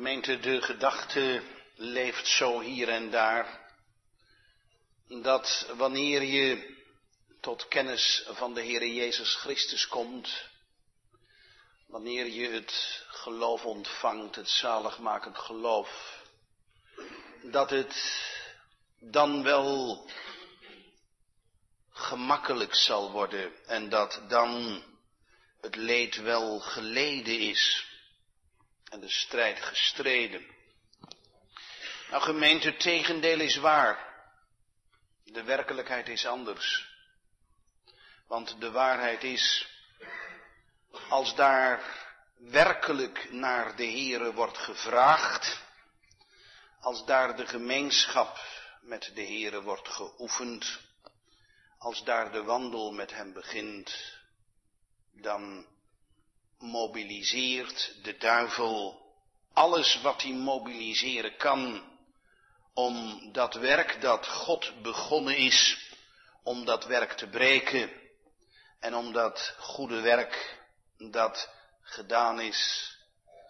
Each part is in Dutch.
Gemeente, de gedachte leeft zo hier en daar. Dat wanneer je tot kennis van de Heer Jezus Christus komt, wanneer je het geloof ontvangt, het zaligmakend geloof, dat het dan wel gemakkelijk zal worden en dat dan het leed wel geleden is en de strijd gestreden. Nou gemeente, het tegendeel is waar. De werkelijkheid is anders. Want de waarheid is, als daar werkelijk naar de Here wordt gevraagd, als daar de gemeenschap met de Here wordt geoefend, als daar de wandel met hem begint, dan mobiliseert de duivel alles wat hij mobiliseren kan om dat werk dat God begonnen is, om dat werk te breken en om dat goede werk dat gedaan is,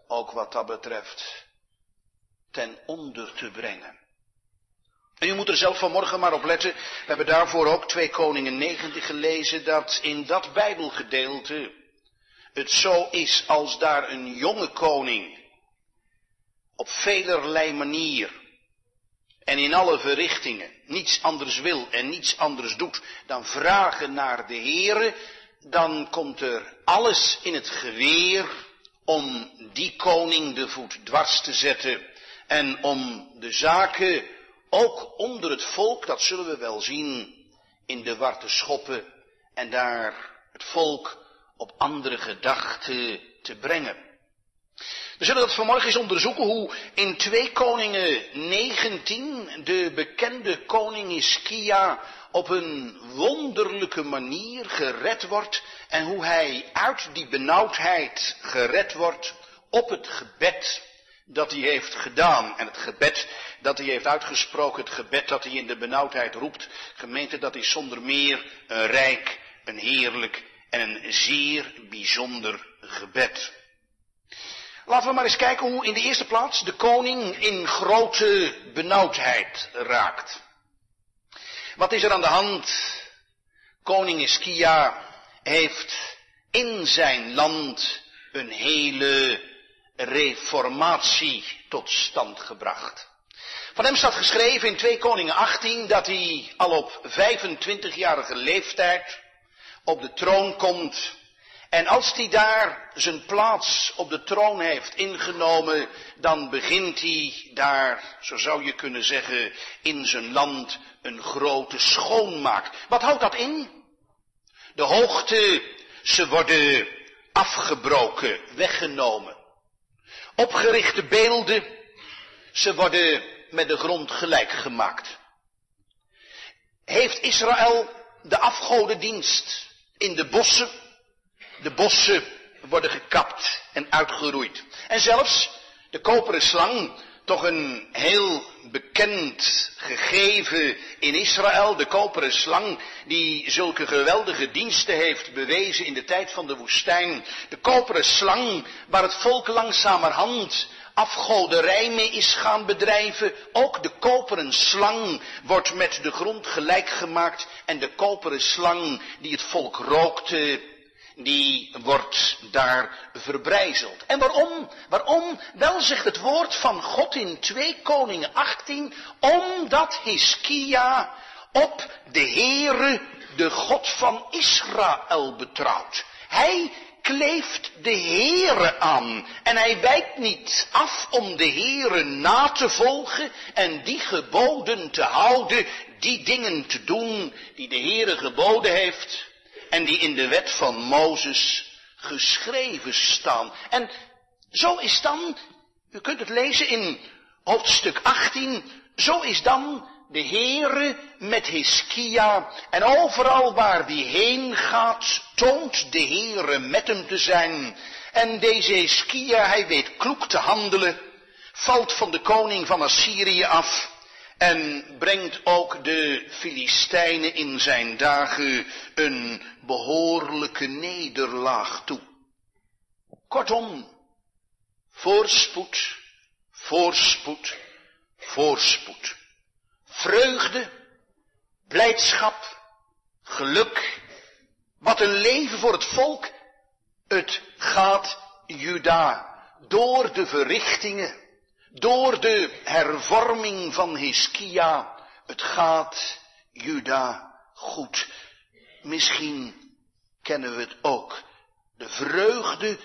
ook wat dat betreft, ten onder te brengen. En u moet er zelf vanmorgen maar op letten. We hebben daarvoor ook 2 Koningen 19 gelezen dat in dat Bijbelgedeelte het zo is als daar een jonge koning op velerlei manier en in alle verrichtingen niets anders wil en niets anders doet dan vragen naar de Heere, dan komt er alles in het geweer om die koning de voet dwars te zetten en om de zaken ook onder het volk, dat zullen we wel zien, in de war te schoppen en daar het volk op andere gedachten te brengen. We zullen dat vanmorgen eens onderzoeken hoe in 2 Koningen 19 de bekende koning Iskia op een wonderlijke manier gered wordt en hoe hij uit die benauwdheid gered wordt op het gebed dat hij heeft gedaan. En het gebed dat hij heeft uitgesproken, het gebed dat hij in de benauwdheid roept, gemeente dat is zonder meer een rijk, een heerlijk en een zeer bijzonder gebed. Laten we maar eens kijken hoe in de eerste plaats de koning in grote benauwdheid raakt. Wat is er aan de hand? Koning Iskia heeft in zijn land een hele reformatie tot stand gebracht. Van hem staat geschreven in 2 Koningen 18 dat hij al op 25-jarige leeftijd op de troon komt. En als hij daar zijn plaats op de troon heeft ingenomen, dan begint hij daar, zo zou je kunnen zeggen, in zijn land een grote schoonmaak. Wat houdt dat in? De hoogte, ze worden afgebroken, weggenomen. Opgerichte beelden, ze worden met de grond gelijk gemaakt. Heeft Israël de afgodendienst in de bossen. De bossen worden gekapt en uitgeroeid. En zelfs de koperen slang, toch een heel bekend gegeven in Israël, de koperen slang, die zulke geweldige diensten heeft bewezen in de tijd van de woestijn. De koperen slang, waar het volk langzamerhand afgoderij mee is gaan bedrijven. Ook de koperen slang wordt met de grond gelijk gemaakt. En de koperen slang die het volk rookte, die wordt daar verbrijzeld. En waarom? Waarom? Wel zegt het woord van God in 2 Koningen 18, omdat Hiskia op de Heere, de God van Israël betrouwt. Hij kleeft de Heere aan. En hij wijkt niet af om de Heere na te volgen en die geboden te houden, die dingen te doen die de Heere geboden heeft en die in de wet van Mozes geschreven staan. En zo is dan, u kunt het lezen in hoofdstuk 18, zo is dan de Heere met Hiskia en overal waar die heen gaat, toont de Heere met hem te zijn. En deze Hiskia, hij weet kloek te handelen, valt van de koning van Assyrië af en brengt ook de Filistijnen in zijn dagen een behoorlijke nederlaag toe. Kortom, voorspoed Voorspoed, voorspoed. Vreugde, blijdschap, geluk. Wat een leven voor het volk. Het gaat Juda door de verrichtingen, door de hervorming van Hiskia. Het gaat Juda goed. Misschien kennen we het ook. De vreugde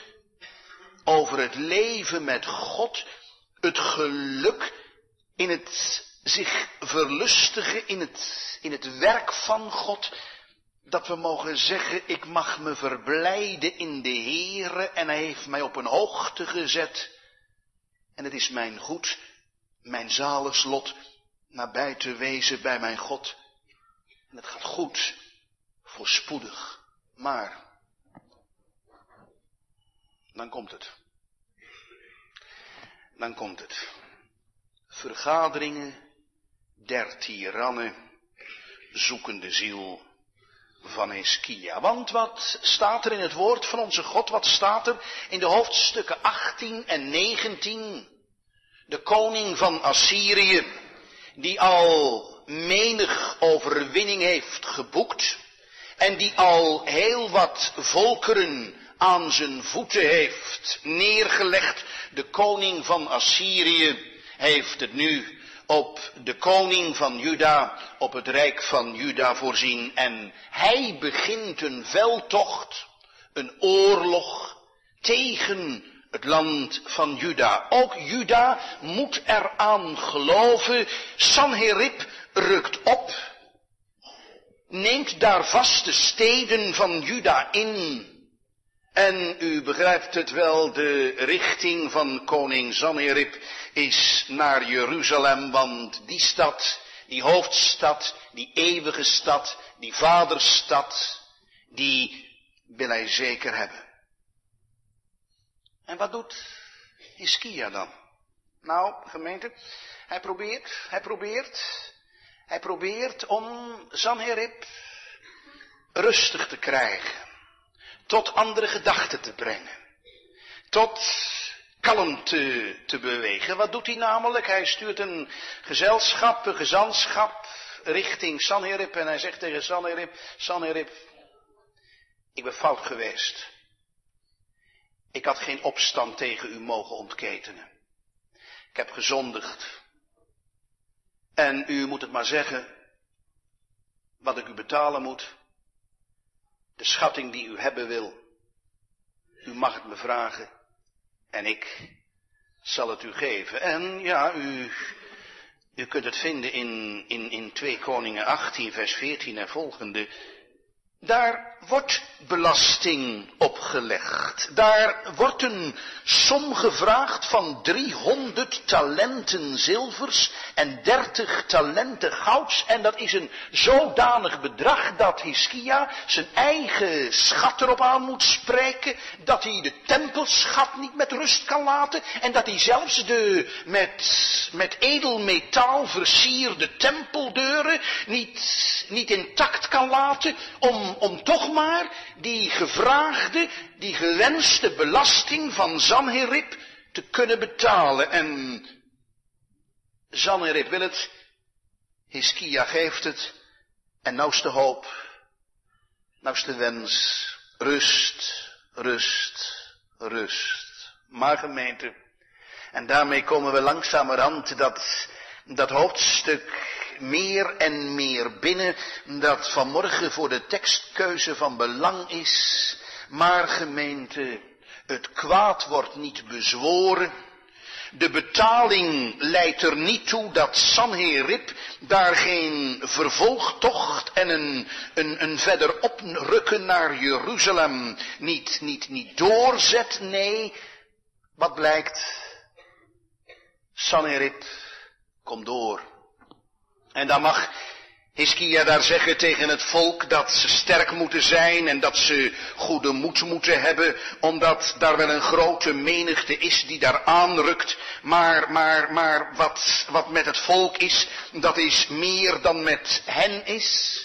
over het leven met God, het geluk in het zich verlustigen in het, in het werk van God, dat we mogen zeggen, ik mag me verblijden in de Heere en Hij heeft mij op een hoogte gezet. En het is mijn goed, mijn zaleslot, nabij te wezen bij mijn God. En het gaat goed, voorspoedig, maar dan komt het. Dan komt het. Vergaderingen der tirannen zoeken de ziel van Hiskia. Want wat staat er in het woord van onze God? Wat staat er in de hoofdstukken 18 en 19? De koning van Assyrië, die al menig overwinning heeft geboekt en die al heel wat volkeren aan zijn voeten heeft neergelegd. De koning van Assyrië heeft het nu op de koning van Juda, op het rijk van Juda voorzien. En hij begint een veldtocht, een oorlog tegen het land van Juda. Ook Juda moet eraan geloven. Sanherib rukt op, neemt daar vaste steden van Juda in. En u begrijpt het wel, de richting van koning Sanherib is naar Jeruzalem, want die stad, die hoofdstad, die eeuwige stad, die vaderstad, die wil hij zeker hebben. En wat doet Hiskia dan? Nou, gemeente, hij probeert, hij probeert, hij probeert om Sanherib rustig te krijgen, tot andere gedachten te brengen, tot kalmte te bewegen. Wat doet hij namelijk? Hij stuurt een gezelschap, een gezantschap richting Sanherib en hij zegt tegen Sanherib, Sanherib, ik ben fout geweest. Ik had geen opstand tegen u mogen ontketenen. Ik heb gezondigd. En u moet het maar zeggen, wat ik u betalen moet, de schatting die u hebben wil. U mag het me vragen en ik zal het u geven. En ja, u, u kunt het vinden in, in, in 2 Koningen 18, vers 14 en volgende. Daar wordt belasting opgelegd. Daar wordt een som gevraagd van 300 talenten zilvers en 30 talenten gouds. En dat is een zodanig bedrag dat Hiskia zijn eigen schat erop aan moet spreken. Dat hij de tempelschat niet met rust kan laten. En dat hij zelfs de met, met edelmetaal versierde tempeldeuren niet, niet intact kan laten. Om, om toch maar die gevraagde, die gewenste belasting van Sanherib te kunnen betalen. En Sanherib wil het, Hiskia geeft het, en nou is de hoop, nou is de wens, rust, rust, rust. Maar gemeente, en daarmee komen we langzamerhand dat, dat hoofdstuk meer en meer binnen dat vanmorgen voor de tekstkeuze van belang is. Maar gemeente, het kwaad wordt niet bezworen. De betaling leidt er niet toe dat Sanherib daar geen vervolgtocht en een, een, een verder oprukken naar Jeruzalem niet, niet, niet doorzet. Nee, wat blijkt? Sanherib komt door. En dan mag Hiskia daar zeggen tegen het volk dat ze sterk moeten zijn en dat ze goede moed moeten hebben, omdat daar wel een grote menigte is die daar aanrukt. Maar, maar, maar wat, wat met het volk is, dat is meer dan met hen is.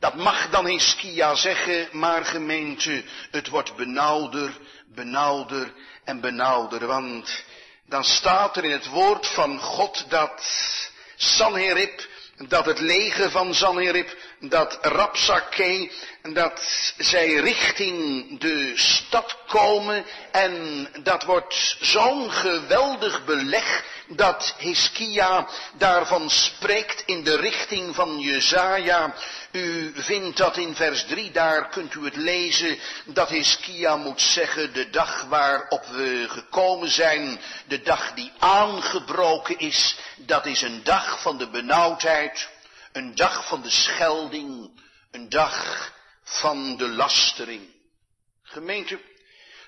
Dat mag dan Hiskia zeggen, maar gemeente, het wordt benauwder, benauwder en benauwder, want dan staat er in het woord van God dat Sanherib, dat het leger van Sanherib, dat Rapsake, dat zij richting de stad komen en dat wordt zo'n geweldig beleg dat Hiskia daarvan spreekt in de richting van Jezaja. U vindt dat in vers 3, daar kunt u het lezen, dat Hiskia moet zeggen, de dag waarop we gekomen zijn, de dag die aangebroken is, dat is een dag van de benauwdheid, een dag van de schelding, een dag van de lastering. Gemeente,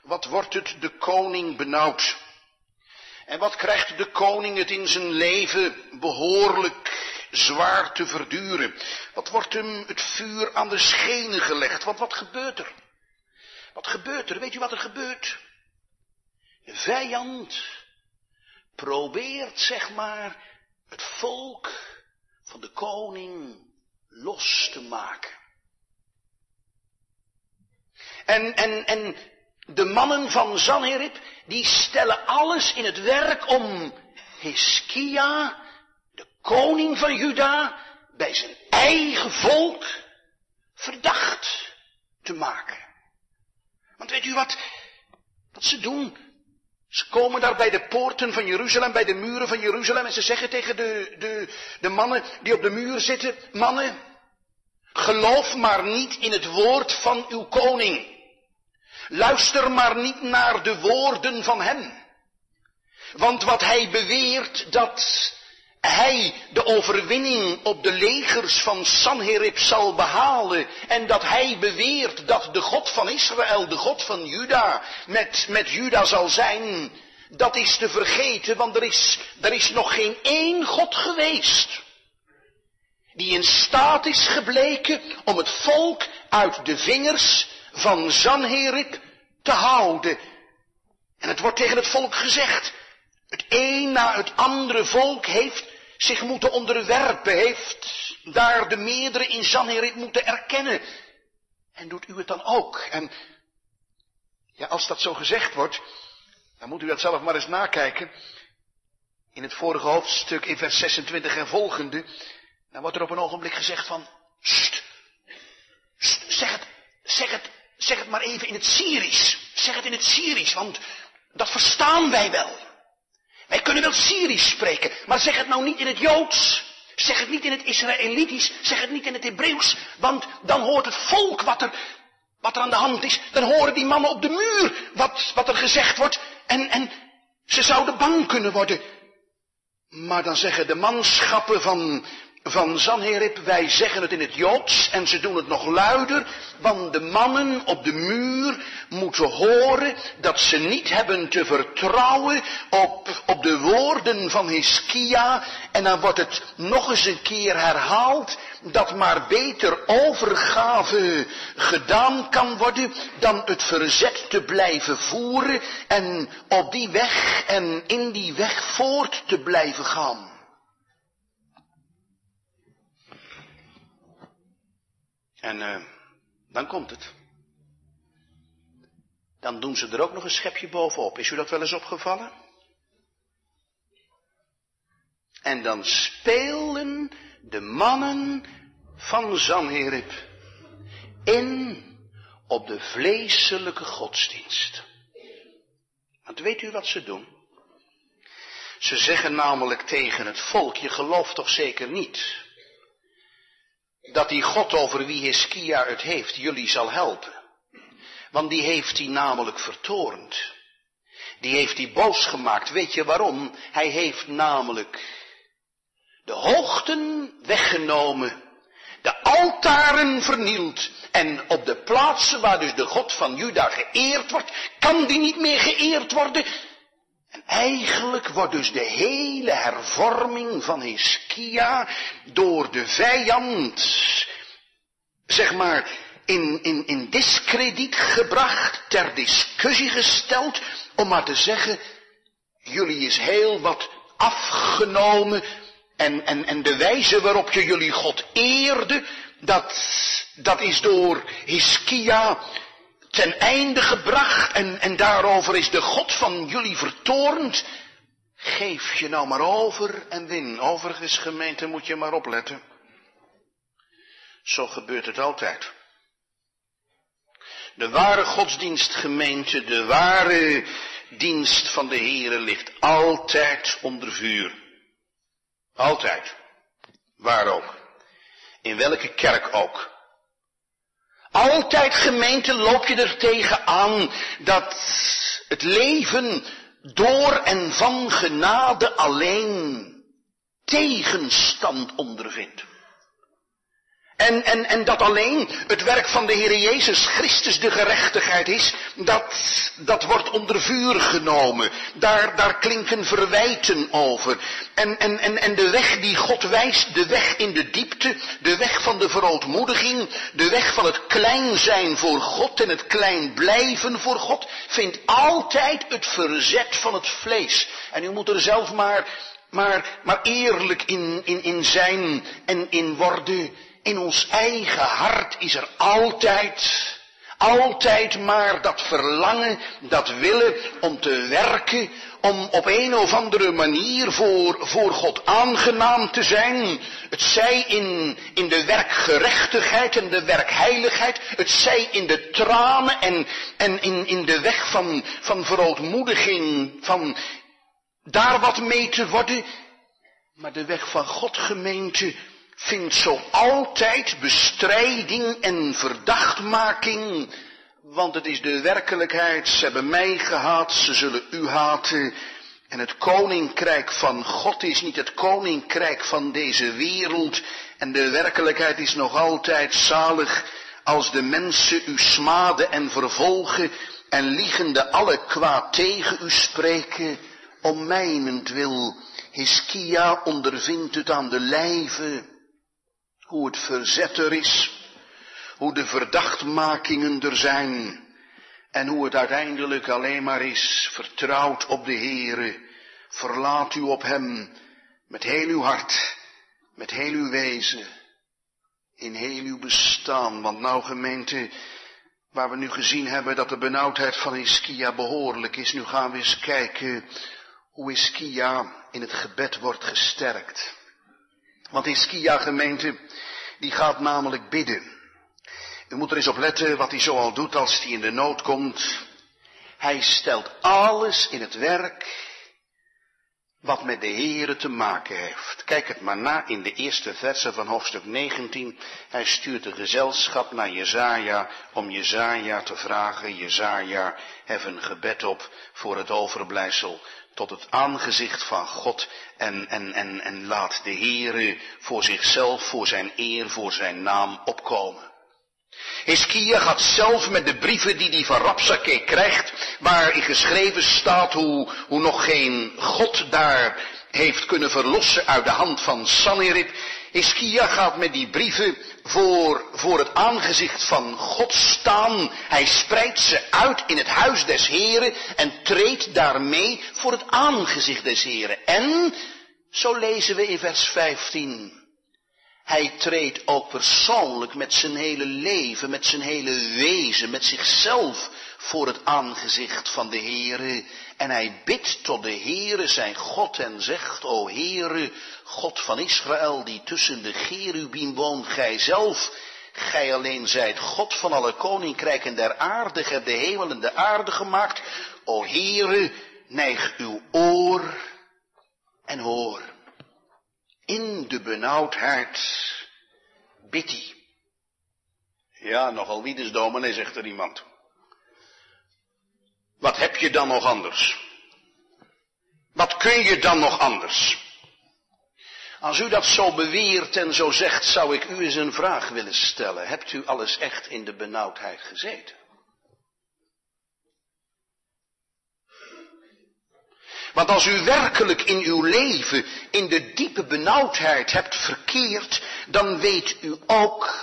wat wordt het de koning benauwd? En wat krijgt de koning het in zijn leven behoorlijk zwaar te verduren? Wat wordt hem het vuur aan de schenen gelegd? Wat, wat gebeurt er? Wat gebeurt er? Weet u wat er gebeurt? De vijand probeert, zeg maar, het volk van de koning los te maken. En, en, en de mannen van Zanherib, die stellen alles in het werk om Hiskia, de koning van Juda, bij zijn eigen volk verdacht te maken. Want weet u wat, wat ze doen? Ze komen daar bij de poorten van Jeruzalem, bij de muren van Jeruzalem en ze zeggen tegen de, de, de mannen die op de muur zitten, mannen, geloof maar niet in het woord van uw koning. Luister maar niet naar de woorden van hem. Want wat hij beweert dat hij de overwinning op de legers van Sanherib zal behalen en dat hij beweert dat de God van Israël, de God van Juda, met, met Juda zal zijn, dat is te vergeten, want er is, er is nog geen één God geweest die in staat is gebleken om het volk uit de vingers van Zanherib te houden. En het wordt tegen het volk gezegd, het een na het andere volk heeft zich moeten onderwerpen, heeft daar de meerdere in Zanherib moeten erkennen. En doet u het dan ook? En ja, als dat zo gezegd wordt, dan moet u dat zelf maar eens nakijken. In het vorige hoofdstuk, in vers 26 en volgende, dan wordt er op een ogenblik gezegd van, st, st, zeg het, zeg het Zeg het maar even in het Syrisch. Zeg het in het Syrisch, want dat verstaan wij wel. Wij kunnen wel Syrisch spreken, maar zeg het nou niet in het Joods. Zeg het niet in het Israëlitisch, zeg het niet in het Hebreeuws, want dan hoort het volk wat er, wat er aan de hand is. Dan horen die mannen op de muur wat, wat er gezegd wordt en, en ze zouden bang kunnen worden. Maar dan zeggen de manschappen van, van Zanherib, wij zeggen het in het Joods en ze doen het nog luider, want de mannen op de muur moeten horen dat ze niet hebben te vertrouwen op, op de woorden van Hiskia en dan wordt het nog eens een keer herhaald dat maar beter overgave gedaan kan worden dan het verzet te blijven voeren en op die weg en in die weg voort te blijven gaan. En uh, dan komt het. Dan doen ze er ook nog een schepje bovenop. Is u dat wel eens opgevallen? En dan spelen de mannen van Zanherib in op de vleeselijke godsdienst. Want weet u wat ze doen? Ze zeggen namelijk tegen het volk, je gelooft toch zeker niet dat die God over wie Hiskia het heeft jullie zal helpen. Want die heeft hij namelijk vertorend. Die heeft hij boos gemaakt. Weet je waarom? Hij heeft namelijk de hoogten weggenomen, de altaren vernield. En op de plaatsen waar dus de God van Juda geëerd wordt, kan die niet meer geëerd worden. En eigenlijk wordt dus de hele hervorming van Hiskia door de vijand, zeg maar, in, in, in discrediet gebracht, ter discussie gesteld, om maar te zeggen, jullie is heel wat afgenomen en, en, en de wijze waarop je jullie God eerde, dat, dat is door Hiskia ten einde gebracht en, en daarover is de God van jullie vertoornd. Geef je nou maar over en win. Overigens, gemeente, moet je maar opletten. Zo gebeurt het altijd. De ware godsdienstgemeente, de ware dienst van de Here ligt altijd onder vuur. Altijd. Waar ook. In welke kerk ook. Altijd gemeente loop je er tegen aan dat het leven door en van genade alleen tegenstand ondervindt. En, en, en dat alleen het werk van de Heer Jezus Christus de gerechtigheid is, dat, dat wordt onder vuur genomen. Daar, daar klinken verwijten over. En, en, en, en de weg die God wijst, de weg in de diepte, de weg van de verootmoediging, de weg van het klein zijn voor God en het klein blijven voor God, vindt altijd het verzet van het vlees. En u moet er zelf maar, maar, maar eerlijk in, in, in zijn en in worden. In ons eigen hart is er altijd, altijd maar dat verlangen, dat willen om te werken, om op een of andere manier voor, voor God aangenaam te zijn. Het zij in, in de werkgerechtigheid en de werkheiligheid. Het zij in de tranen en, en in, in de weg van, van verootmoediging, van daar wat mee te worden. Maar de weg van God gemeente, vindt zo altijd bestrijding en verdachtmaking, want het is de werkelijkheid, ze hebben mij gehaat, ze zullen u haten. En het koninkrijk van God is niet het koninkrijk van deze wereld. En de werkelijkheid is nog altijd zalig als de mensen u smaden en vervolgen en liegende alle kwaad tegen u spreken. Om mijnentwil, Hiskia ondervindt het aan de lijve hoe het verzet er is. Hoe de verdachtmakingen er zijn. En hoe het uiteindelijk alleen maar is. Vertrouwd op de Heere. Verlaat u op Hem. Met heel uw hart. Met heel uw wezen. In heel uw bestaan. Want nou gemeente. Waar we nu gezien hebben dat de benauwdheid van Iskia behoorlijk is. Nu gaan we eens kijken hoe Iskia in het gebed wordt gesterkt. Want Iskia gemeente, die gaat namelijk bidden. U moet er eens op letten wat hij zoal doet als hij in de nood komt. Hij stelt alles in het werk wat met de Here te maken heeft. Kijk het maar na in de eerste versen van hoofdstuk 19. Hij stuurt de gezelschap naar Jezaja om Jezaja te vragen. Jezaja hef een gebed op voor het overblijfsel tot het aangezicht van God en, en, en, en laat de Heere voor zichzelf, voor zijn eer, voor zijn naam opkomen. Hiskia gaat zelf met de brieven die hij van Rapsake krijgt, waarin geschreven staat hoe, hoe nog geen God daar heeft kunnen verlossen uit de hand van Sanherib. Hiskia gaat met die brieven voor, voor het aangezicht van God staan. Hij spreidt ze uit in het huis des Heren en treedt daarmee voor het aangezicht des Heren. En, zo lezen we in vers 15, hij treedt ook persoonlijk met zijn hele leven, met zijn hele wezen, met zichzelf voor het aangezicht van de Heere. En hij bidt tot de Heere zijn God en zegt, o Heere, God van Israël, die tussen de Gerubim woont, gij zelf, gij alleen zijt God van alle koninkrijken der aarde, gij hebt de hemel en de aarde gemaakt. O Heere, neig uw oor en hoor. In de benauwdheid bidt hij. Ja, nogal wie dus dominee, zegt er iemand. Wat heb je dan nog anders? Wat kun je dan nog anders? Als u dat zo beweert en zo zegt, zou ik u eens een vraag willen stellen. Hebt u alles echt in de benauwdheid gezeten? Want als u werkelijk in uw leven in de diepe benauwdheid hebt verkeerd, dan weet u ook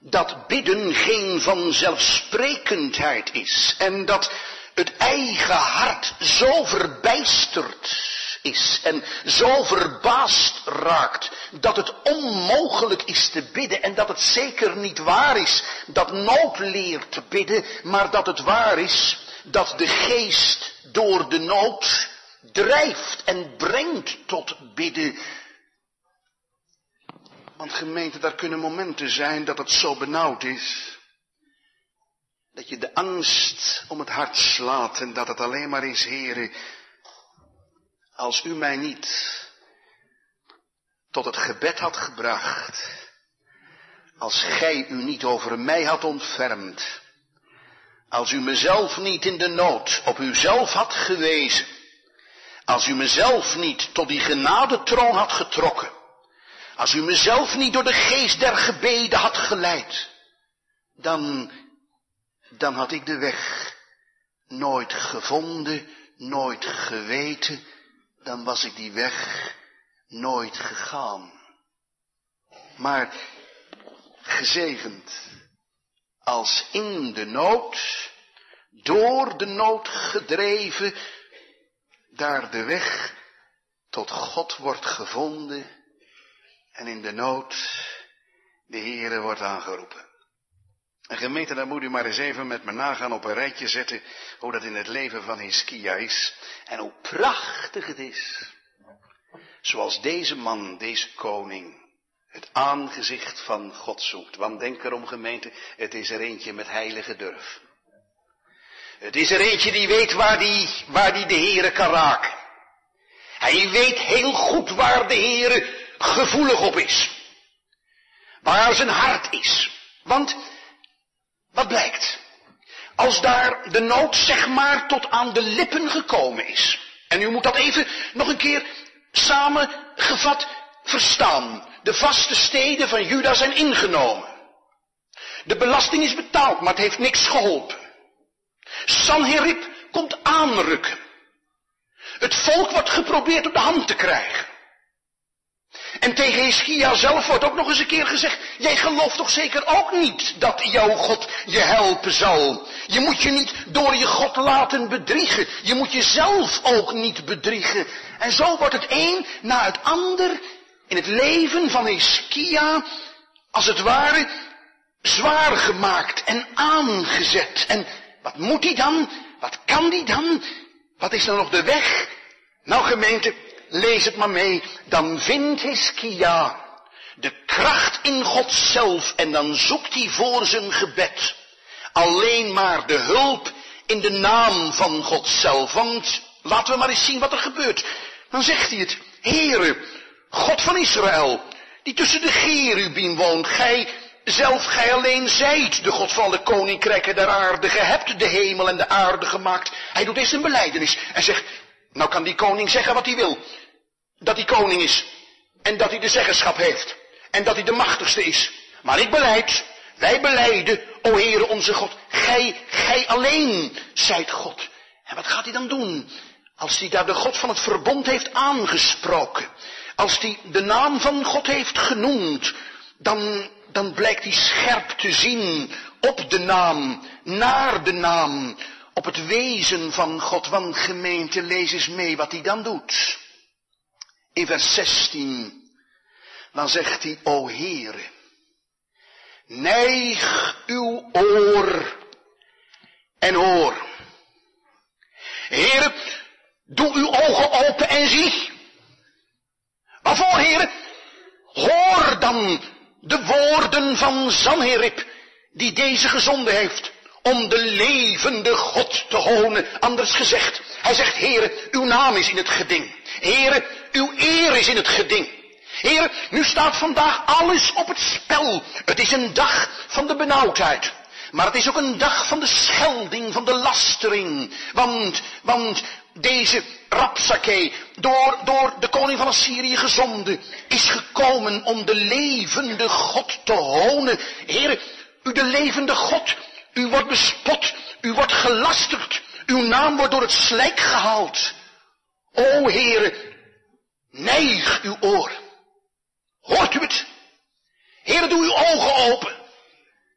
dat bidden geen vanzelfsprekendheid is. En dat het eigen hart zo verbijsterd is en zo verbaasd raakt dat het onmogelijk is te bidden en dat het zeker niet waar is dat nood leert te bidden, maar dat het waar is dat de geest door de nood drijft en brengt tot bidden. Want gemeente, daar kunnen momenten zijn dat het zo benauwd is. Dat je de angst om het hart slaat en dat het alleen maar is, heren, als u mij niet tot het gebed had gebracht, als gij u niet over mij had ontfermd, als u mezelf niet in de nood op uzelf had gewezen, als u mezelf niet tot die genadetroon had getrokken, als u mezelf niet door de geest der gebeden had geleid, dan, dan had ik de weg nooit gevonden, nooit geweten, dan was ik die weg nooit gegaan. Maar gezegend als in de nood, door de nood gedreven, daar de weg tot God wordt gevonden en in de nood de Heere wordt aangeroepen. En gemeente, dan moet u maar eens even met me nagaan op een rijtje zetten hoe dat in het leven van Hiskia is en hoe prachtig het is. Zoals deze man, deze koning, het aangezicht van God zoekt. Want denk erom gemeente, het is er eentje met heilige durf. Het is er eentje die weet waar die, waar die de Heere kan raken. Hij weet heel goed waar de Heere gevoelig op is. Waar zijn hart is. Want, wat blijkt? Als daar de nood zeg maar tot aan de lippen gekomen is. En u moet dat even nog een keer samengevat verstaan. De vaste steden van Juda zijn ingenomen. De belasting is betaald, maar het heeft niks geholpen. Sanherib komt aanrukken. Het volk wordt geprobeerd op de hand te krijgen. En tegen Hiskia zelf wordt ook nog eens een keer gezegd, jij gelooft toch zeker ook niet dat jouw God je helpen zal. Je moet je niet door je God laten bedriegen. Je moet jezelf ook niet bedriegen. En zo wordt het een na het ander in het leven van Hiskia, als het ware, zwaar gemaakt en aangezet. En wat moet hij dan? Wat kan hij dan? Wat is dan nog de weg? Nou gemeente, lees het maar mee. Dan vindt Hiskia de kracht in God zelf en dan zoekt hij voor zijn gebed alleen maar de hulp in de naam van God zelf. Want laten we maar eens zien wat er gebeurt. Dan zegt hij het, Heere, God van Israël, die tussen de Gerubim woont, gij zelf, gij alleen zijt de God van de koninkrijken der aarde. Gij hebt de hemel en de aarde gemaakt. Hij doet eerst een beleidenis en zegt, nou kan die koning zeggen wat hij wil. Dat hij koning is. En dat hij de zeggenschap heeft. En dat hij de machtigste is. Maar ik beleid, wij beleiden, o Heere onze God, gij, gij alleen zijt God. En wat gaat hij dan doen? Als hij daar de God van het verbond heeft aangesproken. Als hij de naam van God heeft genoemd. Dan, dan blijkt hij scherp te zien op de naam, naar de naam, op het wezen van God. Want gemeente, lees eens mee wat hij dan doet. In vers 16, dan zegt hij, o Heere, neig uw oor en hoor. Heere, doe uw ogen open en zie. Waarvoor, heren? Hoor dan de woorden van Sanherib, die deze gezonden heeft, om de levende God te honen. Anders gezegd, hij zegt, heren, uw naam is in het geding. Heren, uw eer is in het geding. Heren, nu staat vandaag alles op het spel. Het is een dag van de benauwdheid. Maar het is ook een dag van de schelding, van de lastering. Want, want deze Rapsake, door, door de koning van Assyrië gezonden, is gekomen om de levende God te honen. Heere, u de levende God, u wordt bespot, u wordt gelasterd, uw naam wordt door het slijk gehaald. O Heere, neig uw oor. Hoort u het? Heere, doe uw ogen open.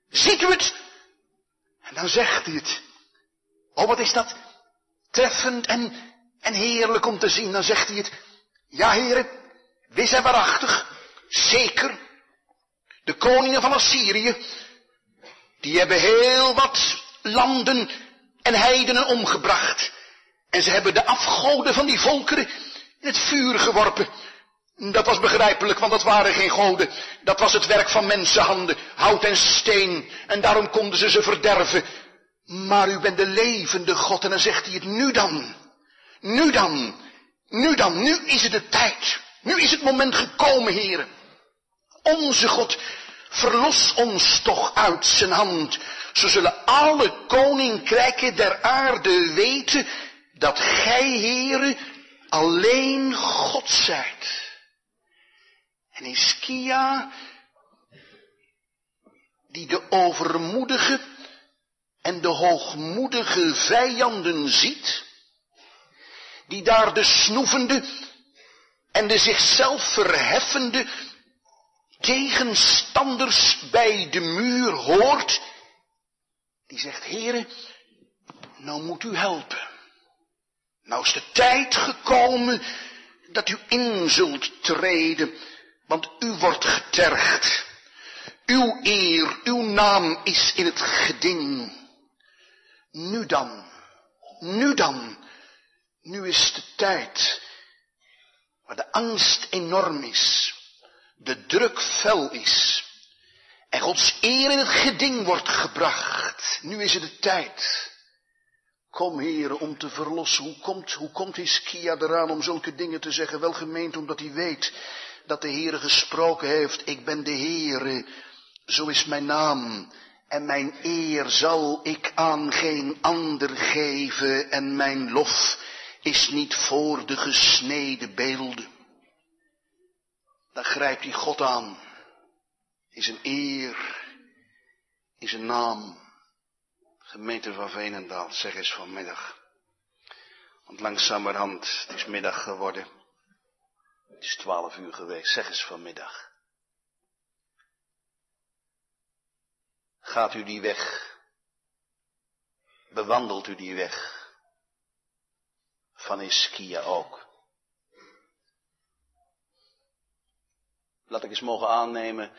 Ziet u het? En dan zegt hij het. Oh, wat is dat treffend en, en heerlijk om te zien. Dan zegt hij het. Ja, heren, wis en waarachtig, zeker. De koningen van Assyrië, die hebben heel wat landen en heidenen omgebracht. En ze hebben de afgoden van die volkeren in het vuur geworpen. Dat was begrijpelijk, want dat waren geen goden. Dat was het werk van mensenhanden, hout en steen. En daarom konden ze ze verderven. Maar u bent de levende God en dan zegt hij het nu dan. Nu dan. Nu dan. Nu is het de tijd. Nu is het moment gekomen, heren. Onze God, verlos ons toch uit zijn hand. Zo zullen alle koninkrijken der aarde weten dat gij, heren, alleen God zijt. En Iskia, die de overmoedige en de hoogmoedige vijanden ziet, die daar de snoevende en de zichzelf verheffende tegenstanders bij de muur hoort, die zegt, heren, nou moet u helpen. Nou is de tijd gekomen dat u in zult treden, want u wordt getergd. Uw eer, uw naam is in het geding. Nu dan, nu dan, nu is de tijd waar de angst enorm is, de druk fel is en Gods eer in het geding wordt gebracht. Nu is het de tijd. Kom, heren, om te verlossen. Hoe komt, hoe komt Hiskia eraan om zulke dingen te zeggen? Wel gemeend omdat hij weet dat de Heere gesproken heeft. Ik ben de Heere, zo is mijn naam. En mijn eer zal ik aan geen ander geven. En mijn lof is niet voor de gesneden beelden. Dan grijpt hij God aan. In zijn eer, in zijn naam. Gemeente van Veenendaal, zeg eens vanmiddag. Want langzamerhand, het is middag geworden. Het is twaalf uur geweest, zeg eens vanmiddag. Gaat u die weg? Bewandelt u die weg? Van Iskia ook. Laat ik eens mogen aannemen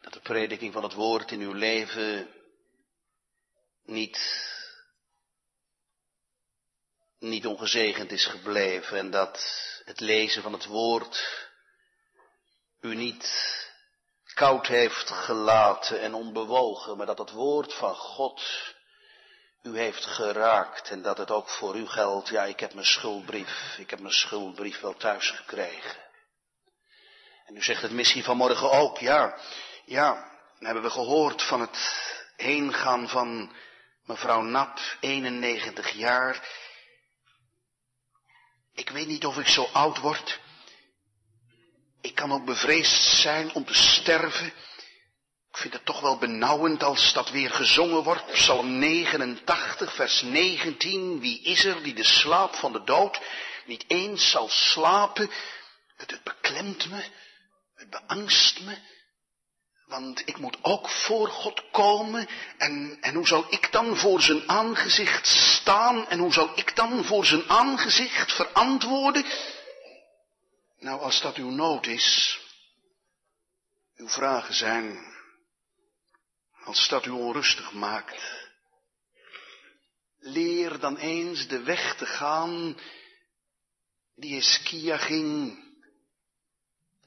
dat de prediking van het woord in uw leven niet, niet ongezegend is gebleven en dat het lezen van het woord u niet koud heeft gelaten en onbewogen, maar dat het woord van God u heeft geraakt en dat het ook voor u geldt. Ja, ik heb mijn schuldbrief, ik heb mijn schuldbrief wel thuis gekregen. En u zegt het misschien vanmorgen ook, ja, ja, dan hebben we gehoord van het heengaan van mevrouw Nap, 91 jaar. Ik weet niet of ik zo oud word. Ik kan ook bevreesd zijn om te sterven. Ik vind het toch wel benauwend als dat weer gezongen wordt. Psalm 89, vers 19. Wie is er die de slaap van de dood niet eens zal slapen? Het, beklemt me, beangst me. Want ik moet ook voor God komen. En, en hoe zal ik dan voor zijn aangezicht staan? En hoe zal ik dan voor zijn aangezicht verantwoorden? Nou, als dat uw nood is, uw vragen zijn, als dat u onrustig maakt, leer dan eens de weg te gaan die Eskia ging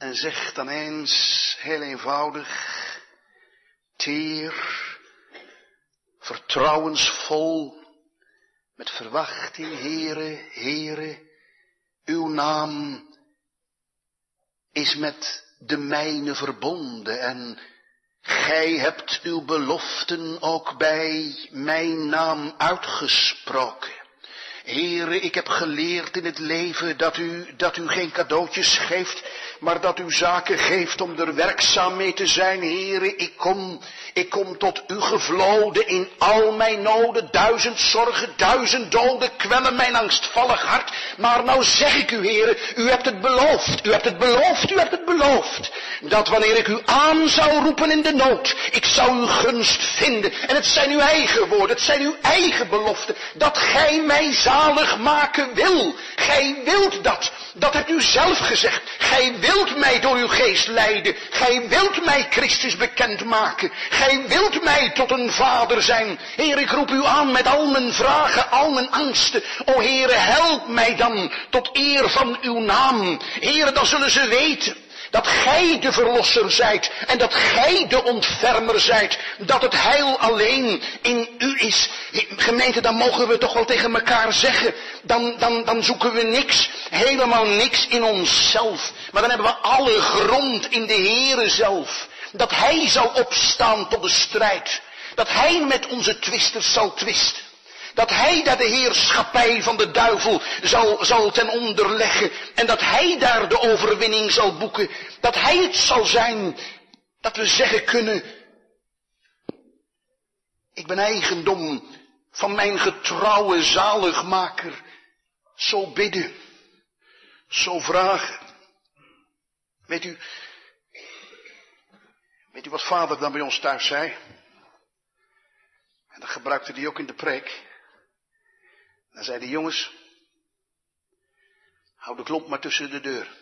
en zeg dan eens heel eenvoudig, teer, vertrouwensvol, met verwachting, Heere, Heere, uw naam is met de mijne verbonden en gij hebt uw beloften ook bij mijn naam uitgesproken. Heere, ik heb geleerd in het leven dat u, dat u geen cadeautjes geeft, maar dat u zaken geeft om er werkzaam mee te zijn. Heere, ik kom, ik kom tot u gevloden in al mijn noden. Duizend zorgen, duizend doden kwellen mijn angstvallig hart. Maar nou zeg ik u, Heere, u hebt het beloofd, u hebt het beloofd, u hebt het beloofd. Dat wanneer ik u aan zou roepen in de nood, ik zou uw gunst vinden. En het zijn uw eigen woorden, het zijn uw eigen beloften, dat gij mij zou zalig maken wil. Gij wilt dat. Dat hebt u zelf gezegd. Gij wilt mij door uw geest leiden. Gij wilt mij Christus bekend maken. Gij wilt mij tot een vader zijn. Heer, ik roep u aan met al mijn vragen, al mijn angsten. O Heer, help mij dan tot eer van uw naam. Heer, dan zullen ze weten dat gij de verlosser zijt en dat gij de ontfermer zijt. Dat het heil alleen in u is. Gemeente, dan mogen we toch wel tegen elkaar zeggen. Dan, dan, dan zoeken we niks, helemaal niks in onszelf. Maar dan hebben we alle grond in de Heere zelf. Dat hij zal opstaan tot de strijd. Dat hij met onze twisters zal twisten. Dat hij daar de heerschappij van de duivel zal, zal ten onder leggen. En dat hij daar de overwinning zal boeken. Dat hij het zal zijn dat we zeggen kunnen. Ik ben eigendom van mijn getrouwe zaligmaker. Zo bidden. Zo vragen. Weet u, weet u wat vader dan bij ons thuis zei? En dat gebruikte hij ook in de preek. Dan zei de jongens, hou de klomp maar tussen de deur.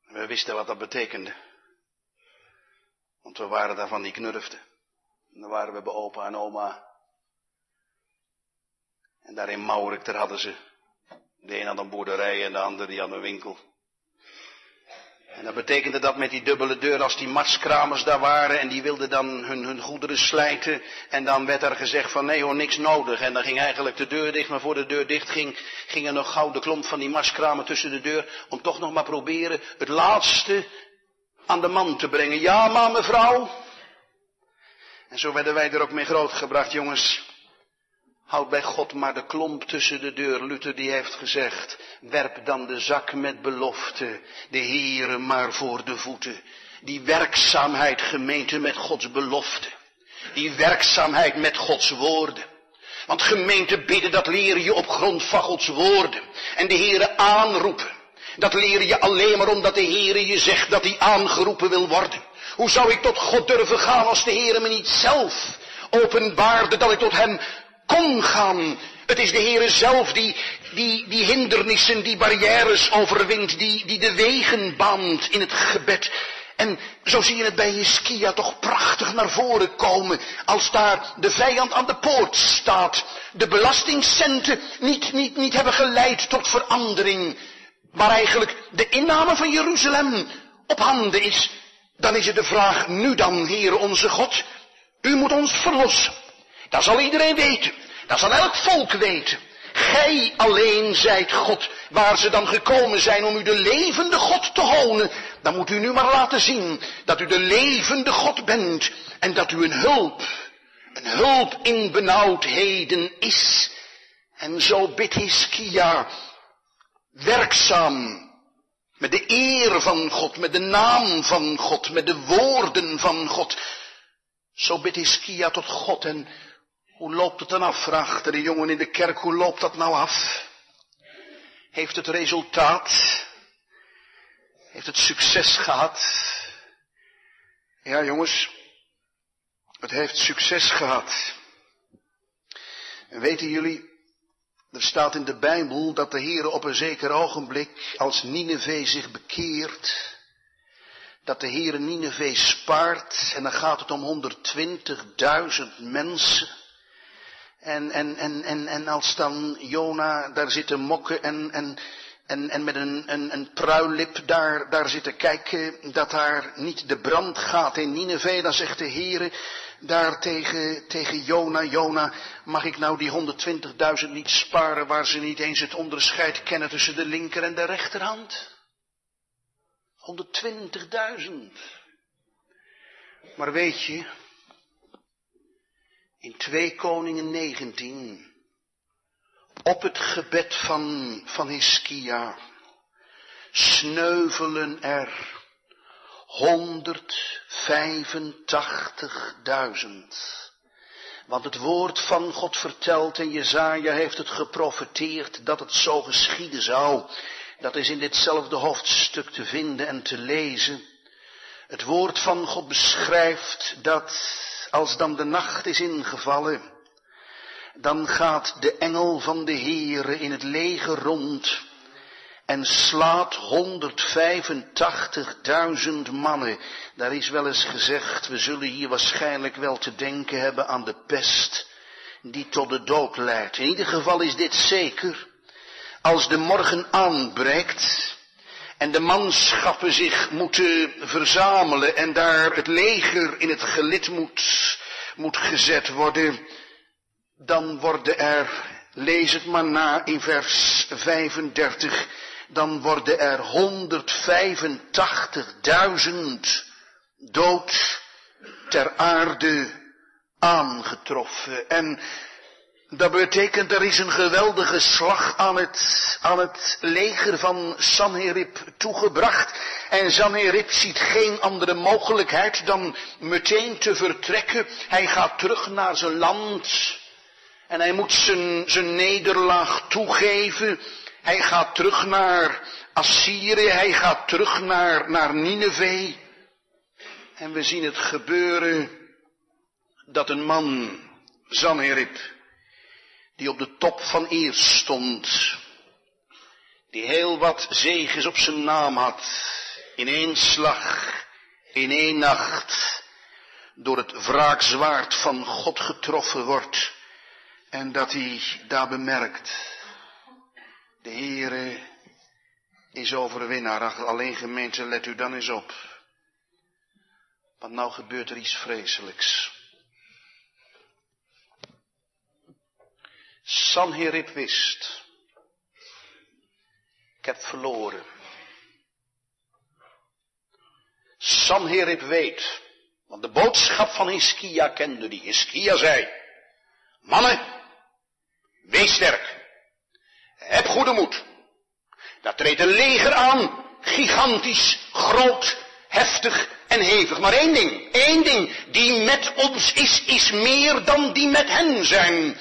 We wisten wat dat betekende. Want we waren daarvan die knurfden. En dan waren we bij opa en oma. En daar in Maurik, daar hadden ze. De een had een boerderij en de ander die had een winkel. En dat betekende dat met die dubbele deur, als die marskramers daar waren en die wilden dan hun, hun goederen slijten. En dan werd er gezegd van nee hoor, niks nodig. En dan ging eigenlijk de deur dicht, maar voor de deur dicht ging, ging er nog gauw de klomp van die marskramer tussen de deur. Om toch nog maar proberen het laatste aan de man te brengen. Ja maar mevrouw. En zo werden wij er ook mee grootgebracht jongens. Houd bij God maar de klomp tussen de deur. Luther die heeft gezegd, werp dan de zak met belofte, de Heere maar voor de voeten. Die werkzaamheid gemeente met Gods belofte. Die werkzaamheid met Gods woorden. Want gemeente bidden, dat leer je op grond van Gods woorden. En de Heere aanroepen. Dat leer je alleen maar omdat de Heere je zegt dat hij aangeroepen wil worden. Hoe zou ik tot God durven gaan als de Heere me niet zelf openbaarde dat ik tot hem kon gaan. Het is de Heere zelf die, die, die hindernissen, die barrières overwint, die, die de wegen baant in het gebed. En zo zie je het bij Hiskia toch prachtig naar voren komen. Als daar de vijand aan de poort staat. De belastingcenten niet, niet, niet hebben geleid tot verandering. Maar eigenlijk de inname van Jeruzalem op handen is. Dan is het de vraag, nu dan, Heere onze God. U moet ons verlossen. Dat zal iedereen weten. Dat zal elk volk weten. Gij alleen zijt God. Waar ze dan gekomen zijn om u de levende God te honen. Dan moet u nu maar laten zien dat u de levende God bent. En dat u een hulp, een hulp in benauwdheden is. En zo bidt Hiskia werkzaam. Met de eer van God, met de naam van God, met de woorden van God. Zo bidt Hiskia tot God en hoe loopt het dan af? vraagt de jongen in de kerk. Hoe loopt dat nou af? Heeft het resultaat? Heeft het succes gehad? Ja, jongens. Het heeft succes gehad. En weten jullie, er staat in de Bijbel dat de Heer op een zeker ogenblik, als Nineveh zich bekeert, dat de Heer Nineveh spaart, en dan gaat het om 120.000 mensen. En, en, en, en, en als dan Jona daar zit te mokken en, en, en, en met een, een, een pruillip daar, daar zit te kijken dat daar niet de brand gaat in Nineveh, dan zegt de Heere daar tegen, tegen Jona, Jona, mag ik nou die 120.000 niet sparen waar ze niet eens het onderscheid kennen tussen de linker en de rechterhand? 120.000. Maar weet je, in 2 Koningen 19, op het gebed van, van Hiskia, sneuvelen er 185.000. Want het woord van God vertelt en Jezaja heeft het geprofeteerd dat het zo geschieden zou. Dat is in ditzelfde hoofdstuk te vinden en te lezen. Het woord van God beschrijft dat als dan de nacht is ingevallen, dan gaat de engel van de Heere in het leger rond en slaat 185.000 mannen. Daar is wel eens gezegd, we zullen hier waarschijnlijk wel te denken hebben aan de pest die tot de dood leidt. In ieder geval is dit zeker. Als de morgen aanbreekt en de manschappen zich moeten verzamelen en daar het leger in het gelid moet, moet gezet worden, dan worden er, lees het maar na in vers 35, dan worden er 185.000 dood ter aarde aangetroffen. En dat betekent er is een geweldige slag aan het, aan het leger van Sanherib toegebracht. En Sanherib ziet geen andere mogelijkheid dan meteen te vertrekken. Hij gaat terug naar zijn land. En hij moet zijn, zijn nederlaag toegeven. Hij gaat terug naar Assyrië. Hij gaat terug naar, naar Nineveh. En we zien het gebeuren dat een man, Sanherib, die op de top van eer stond, die heel wat zegens op zijn naam had, in één slag, in één nacht, door het wraakzwaard van God getroffen wordt, en dat hij daar bemerkt, de Heere is overwinnaar. Alleen gemeente, let u dan eens op. Want nou gebeurt er iets vreselijks. Sanherib wist. Ik heb verloren. Sanherib weet. Want de boodschap van Hiskia kende die. Hiskia zei. Mannen, wees sterk. Heb goede moed. Daar treedt een leger aan. Gigantisch, groot, heftig en hevig. Maar één ding, één ding. Die met ons is, is meer dan die met hen zijn.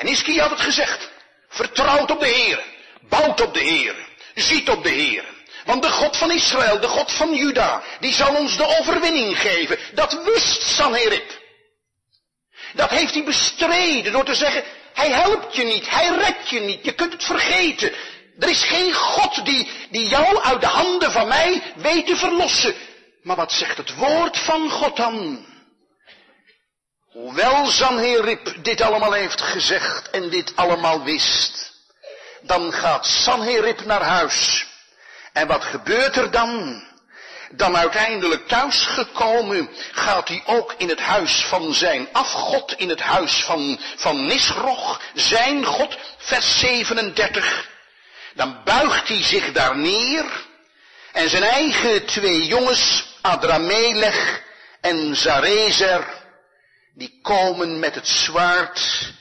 En Iski had het gezegd. Vertrouwt op de Heer. Bouwt op de Heer. Ziet op de Heer. Want de God van Israël, de God van Juda, die zal ons de overwinning geven. Dat wist Sanherib. Dat heeft hij bestreden door te zeggen, hij helpt je niet, hij redt je niet, je kunt het vergeten. Er is geen God die, die jou uit de handen van mij weet te verlossen. Maar wat zegt het woord van God dan? Hoewel Sanherib dit allemaal heeft gezegd en dit allemaal wist, dan gaat Sanherib naar huis. En wat gebeurt er dan? Dan uiteindelijk thuisgekomen gaat hij ook in het huis van zijn afgod, in het huis van, van Nisroch, zijn God, vers 37. Dan buigt hij zich daar neer en zijn eigen twee jongens, Adramelech en Zarezer, die komen met het zwaard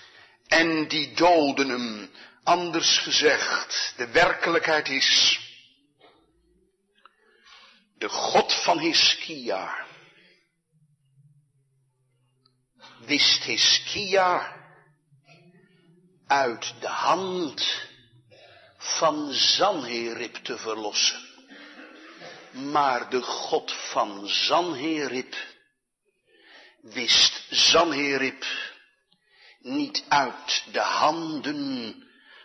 en die doden hem. Anders gezegd, de werkelijkheid is, de God van Hiskia wist Hiskia uit de hand van Zanherib te verlossen. Maar de God van Zanherib wist Zanherib niet uit de handen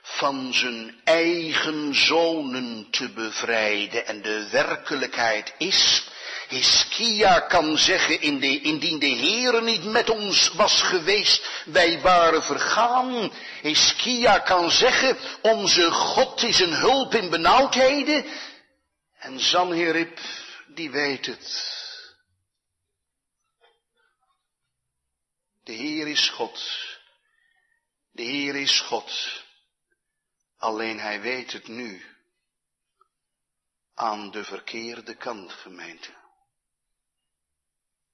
van zijn eigen zonen te bevrijden. En de werkelijkheid is, Hiskia kan zeggen, indien de Heere niet met ons was geweest, wij waren vergaan. Hiskia kan zeggen, onze God is een hulp in benauwdheden. En Zanherib, die weet het. De Heer is God. De Heer is God. Alleen hij weet het nu. Aan de verkeerde kant, gemeente.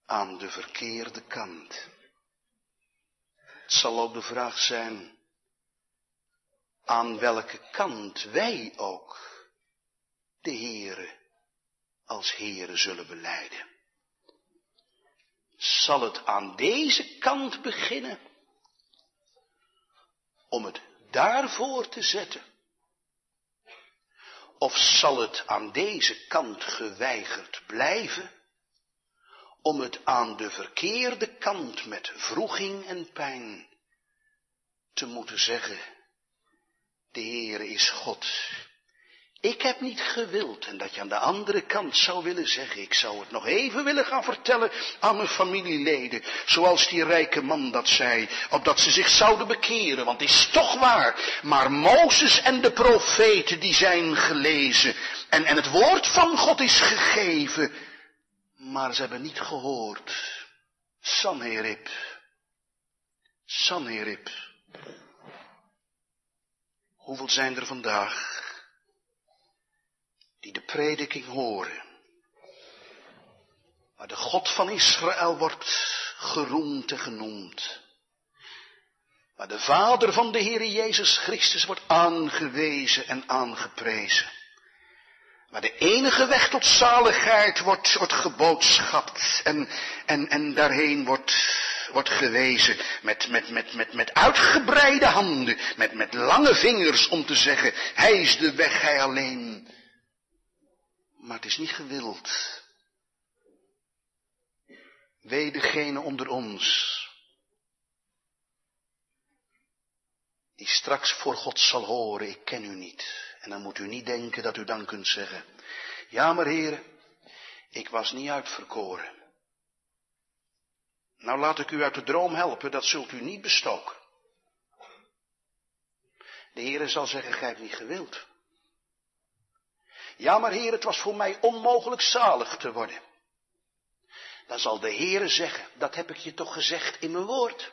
Aan de verkeerde kant. Het zal ook de vraag zijn, aan welke kant wij ook de Heere als Heere zullen beleiden zal het aan deze kant beginnen om het daarvoor te zetten? Of zal het aan deze kant geweigerd blijven om het aan de verkeerde kant met vroeging en pijn te moeten zeggen, de Heere is God. Ik heb niet gewild en dat je aan de andere kant zou willen zeggen, ik zou het nog even willen gaan vertellen aan mijn familieleden, zoals die rijke man dat zei, opdat ze zich zouden bekeren, want het is toch waar. Maar Mozes en de profeten die zijn gelezen en, en het woord van God is gegeven, maar ze hebben niet gehoord. Sanherib. Sanherib. Hoeveel zijn er vandaag die de prediking horen, waar de God van Israël wordt geroemd en genoemd, waar de Vader van de Heer Jezus Christus wordt aangewezen en aangeprezen, waar de enige weg tot zaligheid wordt, wordt geboodschapt en, en, en daarheen wordt, wordt gewezen met, met, met, met, met uitgebreide handen, met, met lange vingers om te zeggen, hij is de weg, hij alleen. Maar het is niet gewild. Wee degene onder ons, die straks voor God zal horen, ik ken u niet. En dan moet u niet denken dat u dan kunt zeggen, ja maar heren, ik was niet uitverkoren. Nou laat ik u uit de droom helpen, dat zult u niet bestoken. De Heere zal zeggen, gij hebt niet gewild. Ja, maar Heer, het was voor mij onmogelijk zalig te worden. Dan zal de Heere zeggen, dat heb ik je toch gezegd in mijn woord.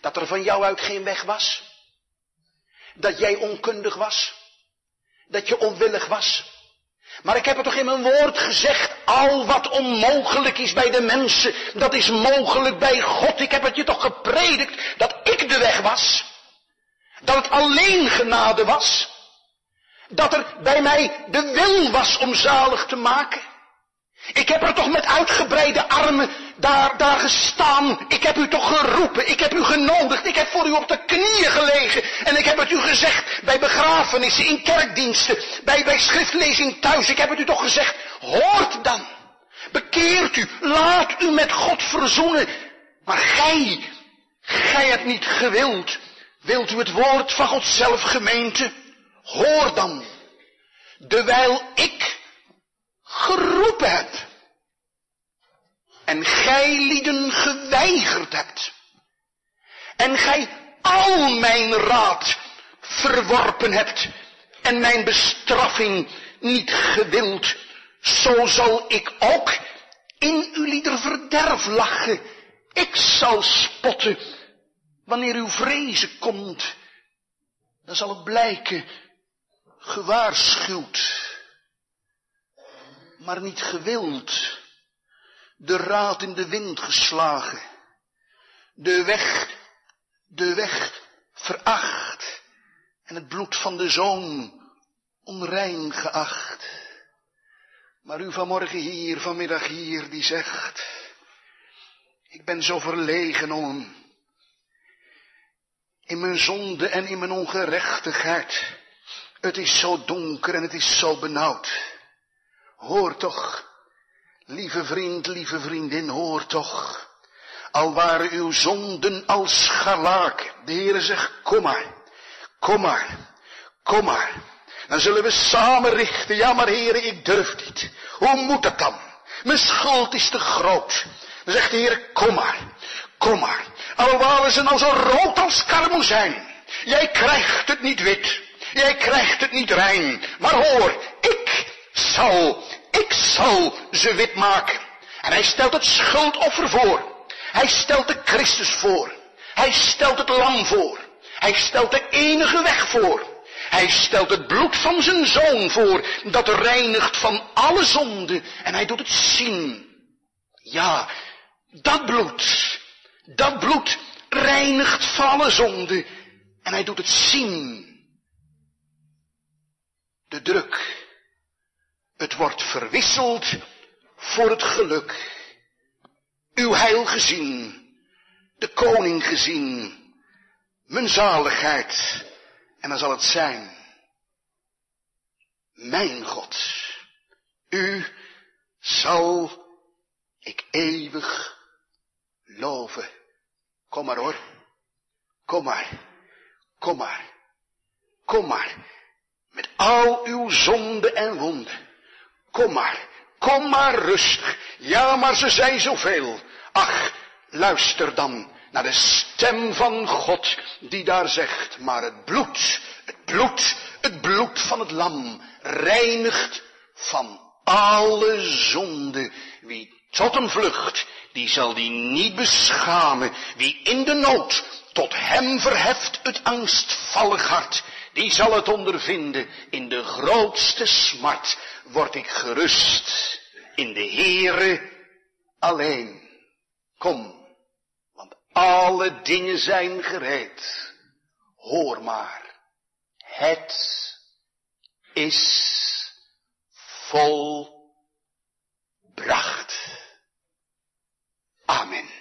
Dat er van jou uit geen weg was. Dat jij onkundig was. Dat je onwillig was. Maar ik heb het toch in mijn woord gezegd, al wat onmogelijk is bij de mensen, dat is mogelijk bij God. Ik heb het je toch gepredikt dat ik de weg was. Dat het alleen genade was dat er bij mij de wil was om zalig te maken. Ik heb er toch met uitgebreide armen daar, daar gestaan. Ik heb u toch geroepen. Ik heb u genodigd. Ik heb voor u op de knieën gelegen. En ik heb het u gezegd bij begrafenissen, in kerkdiensten, bij, bij schriftlezing thuis. Ik heb het u toch gezegd. Hoort dan. Bekeert u. Laat u met God verzoenen. Maar gij, gij hebt niet gewild. Wilt u het woord van God zelf gemeente? Hoor dan, dewijl ik geroepen heb en gij lieden geweigerd hebt en gij al mijn raad verworpen hebt en mijn bestraffing niet gewild, zo zal ik ook in uw lieder verderf lachen. Ik zal spotten wanneer uw vrezen komt. Dan zal het blijken gewaarschuwd, maar niet gewild, de raad in de wind geslagen, de weg, de weg veracht en het bloed van de zoon onrein geacht. Maar u vanmorgen hier, vanmiddag hier, die zegt, ik ben zo verlegen om in mijn zonde en in mijn ongerechtigheid het is zo donker en het is zo benauwd. Hoor toch, lieve vriend, lieve vriendin, hoor toch. Al waren uw zonden als scharlaken. De Heere zegt, kom maar, kom maar, kom maar. Dan zullen we samen richten. Ja, maar Heere, ik durf niet. Hoe moet dat dan? Mijn schuld is te groot. Dan zegt de Heer, kom maar, kom maar. Al waren ze nou zo rood als karmozijn. Jij krijgt het niet wit. Jij krijgt het niet rein. Maar hoor, ik zal, ik zal ze wit maken. En hij stelt het schuldoffer voor. Hij stelt de Christus voor. Hij stelt het lam voor. Hij stelt de enige weg voor. Hij stelt het bloed van zijn zoon voor, dat reinigt van alle zonde. En hij doet het zien. Ja, dat bloed, dat bloed reinigt van alle zonde. En hij doet het zien de druk. Het wordt verwisseld voor het geluk. Uw heil gezien, de koning gezien, mijn zaligheid. En dan zal het zijn, mijn God, u zal ik eeuwig loven. Kom maar hoor. Kom maar, kom maar, kom maar, met al uw zonde en wonden. Kom maar, kom maar rustig. Ja, maar ze zijn zoveel. Ach, luister dan naar de stem van God die daar zegt, maar het bloed, het bloed, het bloed van het lam reinigt van alle zonde. Wie tot hem vlucht, die zal die niet beschamen. Wie in de nood tot hem verheft het angstvallig hart, die zal het ondervinden. In de grootste smart word ik gerust. In de Heere alleen. Kom, want alle dingen zijn gereed. Hoor maar, het is volbracht. Amen.